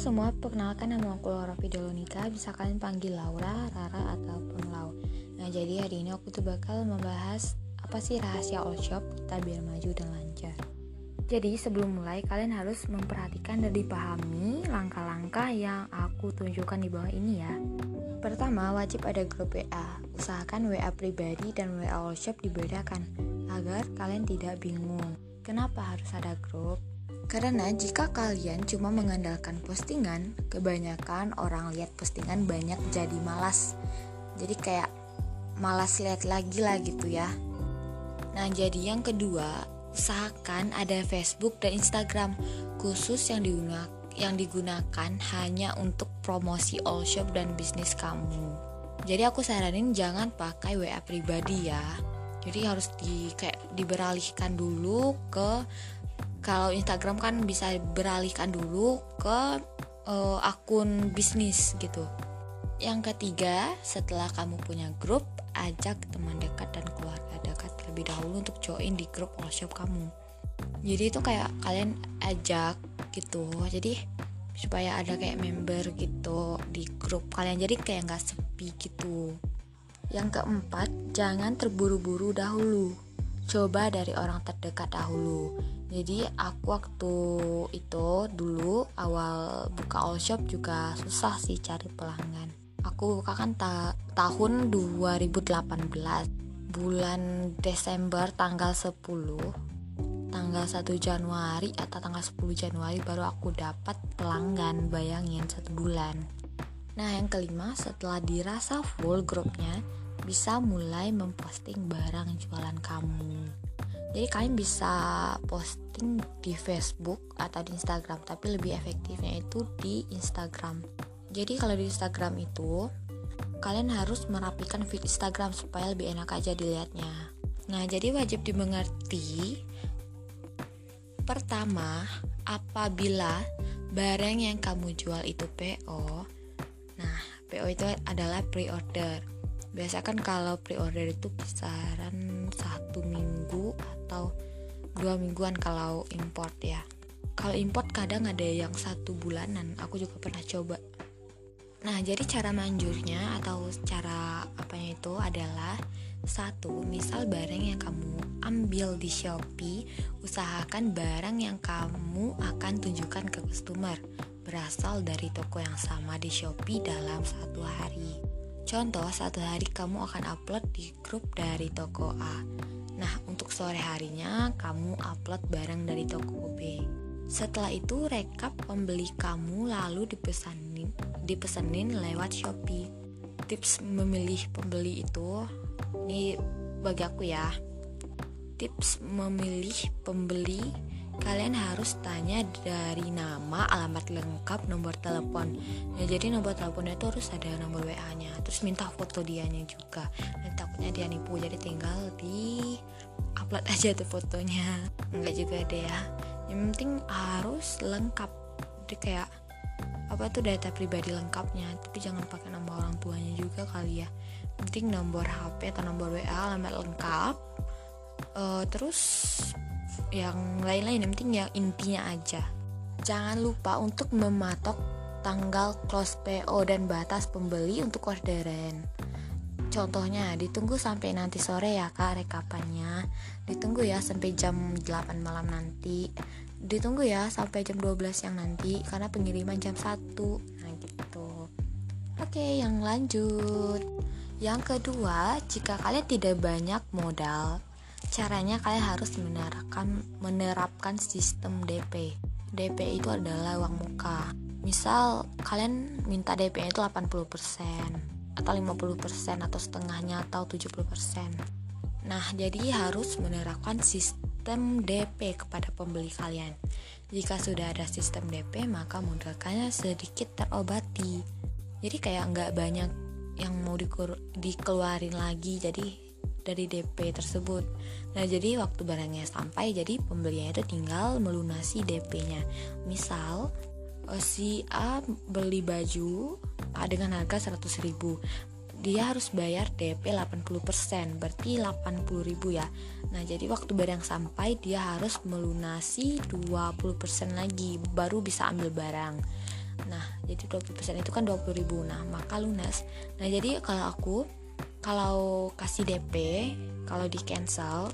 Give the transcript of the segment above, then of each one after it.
semua, perkenalkan nama aku Laura Fidolonika Bisa kalian panggil Laura, Rara, ataupun Lau. Nah jadi hari ini aku tuh bakal membahas Apa sih rahasia all shop kita biar maju dan lancar. Jadi sebelum mulai kalian harus memperhatikan dan dipahami Langkah-langkah yang aku tunjukkan di bawah ini ya. Pertama, wajib ada grup WA Usahakan WA pribadi dan WA all shop dibedakan Agar kalian tidak bingung. Kenapa harus ada grup? Karena jika kalian cuma mengandalkan postingan, kebanyakan orang lihat postingan banyak jadi malas. Jadi kayak malas lihat lagi lah gitu ya. Nah, jadi yang kedua, usahakan ada Facebook dan Instagram khusus yang digunakan yang digunakan hanya untuk promosi all shop dan bisnis kamu. Jadi aku saranin jangan pakai WA pribadi ya. Jadi harus di kayak diberalihkan dulu ke kalau Instagram kan bisa beralihkan dulu ke uh, akun bisnis gitu. Yang ketiga, setelah kamu punya grup, ajak teman dekat dan keluarga dekat terlebih dahulu untuk join di grup all shop kamu. Jadi itu kayak kalian ajak gitu. Jadi supaya ada kayak member gitu di grup kalian jadi kayak nggak sepi gitu. Yang keempat, jangan terburu-buru dahulu. Coba dari orang terdekat dahulu jadi aku waktu itu dulu awal buka all shop juga susah sih cari pelanggan. Aku buka kan ta tahun 2018 bulan Desember tanggal 10 tanggal 1 Januari atau tanggal 10 Januari baru aku dapat pelanggan bayangin satu bulan. Nah yang kelima setelah dirasa full grupnya bisa mulai memposting barang jualan kamu jadi kalian bisa posting di Facebook atau di Instagram tapi lebih efektifnya itu di Instagram. Jadi kalau di Instagram itu kalian harus merapikan feed Instagram supaya lebih enak aja dilihatnya. Nah jadi wajib dimengerti pertama apabila barang yang kamu jual itu PO nah PO itu adalah pre-order. Biasa kan kalau pre-order itu kisaran satu minggu atau dua mingguan kalau import ya. Kalau import kadang ada yang satu bulanan aku juga pernah coba. Nah jadi cara manjurnya atau cara apanya itu adalah satu misal barang yang kamu ambil di Shopee usahakan barang yang kamu akan tunjukkan ke customer berasal dari toko yang sama di Shopee dalam satu hari Contoh, satu hari kamu akan upload di grup dari toko A. Nah, untuk sore harinya kamu upload barang dari toko B. Setelah itu rekap pembeli kamu lalu dipesanin dipesanin lewat Shopee. Tips memilih pembeli itu ini bagi aku ya. Tips memilih pembeli kalian harus tanya dari nama, alamat lengkap, nomor telepon. Ya, jadi nomor teleponnya itu harus ada nomor WA-nya. Terus minta foto dianya juga. Dan takutnya dia nipu, jadi tinggal di upload aja tuh fotonya. Enggak juga deh ya. Yang penting harus lengkap. Jadi kayak apa tuh data pribadi lengkapnya, tapi jangan pakai nama orang tuanya juga kali ya. Penting nomor HP atau nomor WA, alamat lengkap. Uh, terus yang lain-lain yang penting yang intinya aja. Jangan lupa untuk mematok tanggal close PO dan batas pembeli untuk orderan. Contohnya, ditunggu sampai nanti sore ya kak rekapannya. Ditunggu ya sampai jam 8 malam nanti. Ditunggu ya sampai jam 12 yang nanti Karena pengiriman jam 1 Nah gitu. Oke, yang lanjut. Yang kedua, jika kalian tidak banyak modal Caranya kalian harus menerapkan menerapkan sistem DP. DP itu adalah uang muka. Misal kalian minta DP itu 80% atau 50% atau setengahnya atau 70%. Nah, jadi harus menerapkan sistem DP kepada pembeli kalian. Jika sudah ada sistem DP, maka modalnya sedikit terobati. Jadi kayak nggak banyak yang mau dikeluarin lagi, jadi dari DP tersebut. Nah, jadi waktu barangnya sampai, jadi pembelinya itu tinggal melunasi DP-nya. Misal, eh, si A beli baju A dengan harga 100 ribu dia harus bayar DP 80% berarti 80 ribu ya nah jadi waktu barang sampai dia harus melunasi 20% lagi baru bisa ambil barang nah jadi 20% itu kan 20 ribu nah maka lunas nah jadi kalau aku kalau kasih DP kalau di cancel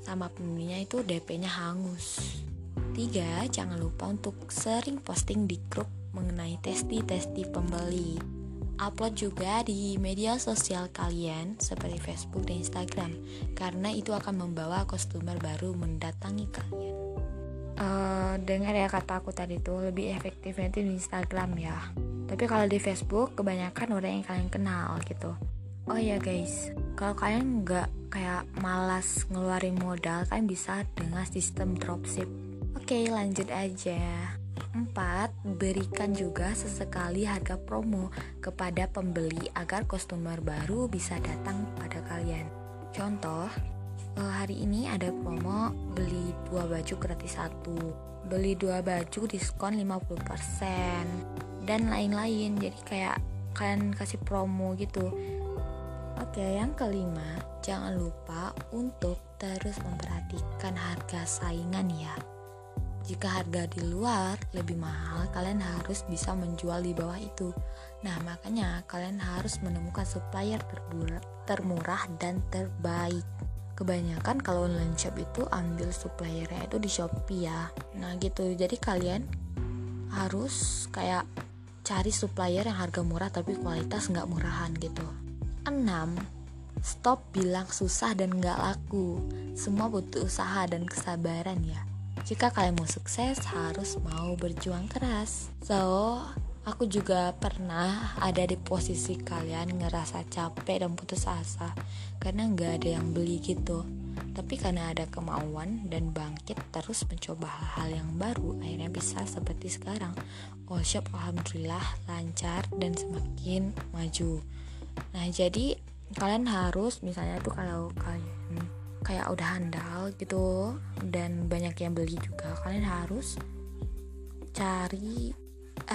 sama pembelinya itu DP-nya hangus. Tiga jangan lupa untuk sering posting di grup mengenai testi-testi pembeli. Upload juga di media sosial kalian seperti Facebook dan Instagram karena itu akan membawa customer baru mendatangi kalian. Uh, dengar ya kata aku tadi tuh lebih efektifnya itu di Instagram ya. Tapi kalau di Facebook kebanyakan orang yang kalian kenal gitu oh ya guys kalau kalian nggak kayak malas ngeluarin modal kalian bisa dengan sistem dropship oke lanjut aja 4. Berikan juga sesekali harga promo kepada pembeli agar customer baru bisa datang pada kalian. Contoh, uh, hari ini ada promo beli dua baju gratis satu beli dua baju diskon 50% dan lain-lain jadi kayak kalian kasih promo gitu oke yang kelima jangan lupa untuk terus memperhatikan harga saingan ya. Jika harga di luar lebih mahal, kalian harus bisa menjual di bawah itu. Nah, makanya kalian harus menemukan supplier termurah dan terbaik. Kebanyakan kalau online shop itu ambil suppliernya itu di Shopee ya. Nah gitu. Jadi kalian harus kayak cari supplier yang harga murah tapi kualitas nggak murahan gitu 6 stop bilang susah dan nggak laku semua butuh usaha dan kesabaran ya jika kalian mau sukses harus mau berjuang keras so Aku juga pernah ada di posisi kalian ngerasa capek dan putus asa karena nggak ada yang beli gitu. Tapi karena ada kemauan dan bangkit terus mencoba hal-hal yang baru, akhirnya bisa seperti sekarang. All shop alhamdulillah lancar dan semakin maju. Nah jadi kalian harus misalnya tuh kalau kalian kayak udah handal gitu dan banyak yang beli juga, kalian harus cari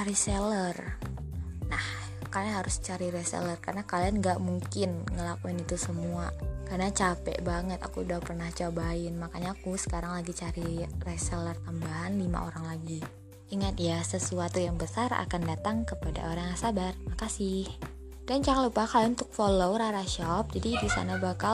reseller. Nah kalian harus cari reseller karena kalian gak mungkin ngelakuin itu semua. Karena capek banget aku udah pernah cobain makanya aku sekarang lagi cari reseller tambahan 5 orang lagi. Ingat ya sesuatu yang besar akan datang kepada orang yang sabar. Makasih dan jangan lupa kalian untuk follow Rara Shop jadi di sana bakal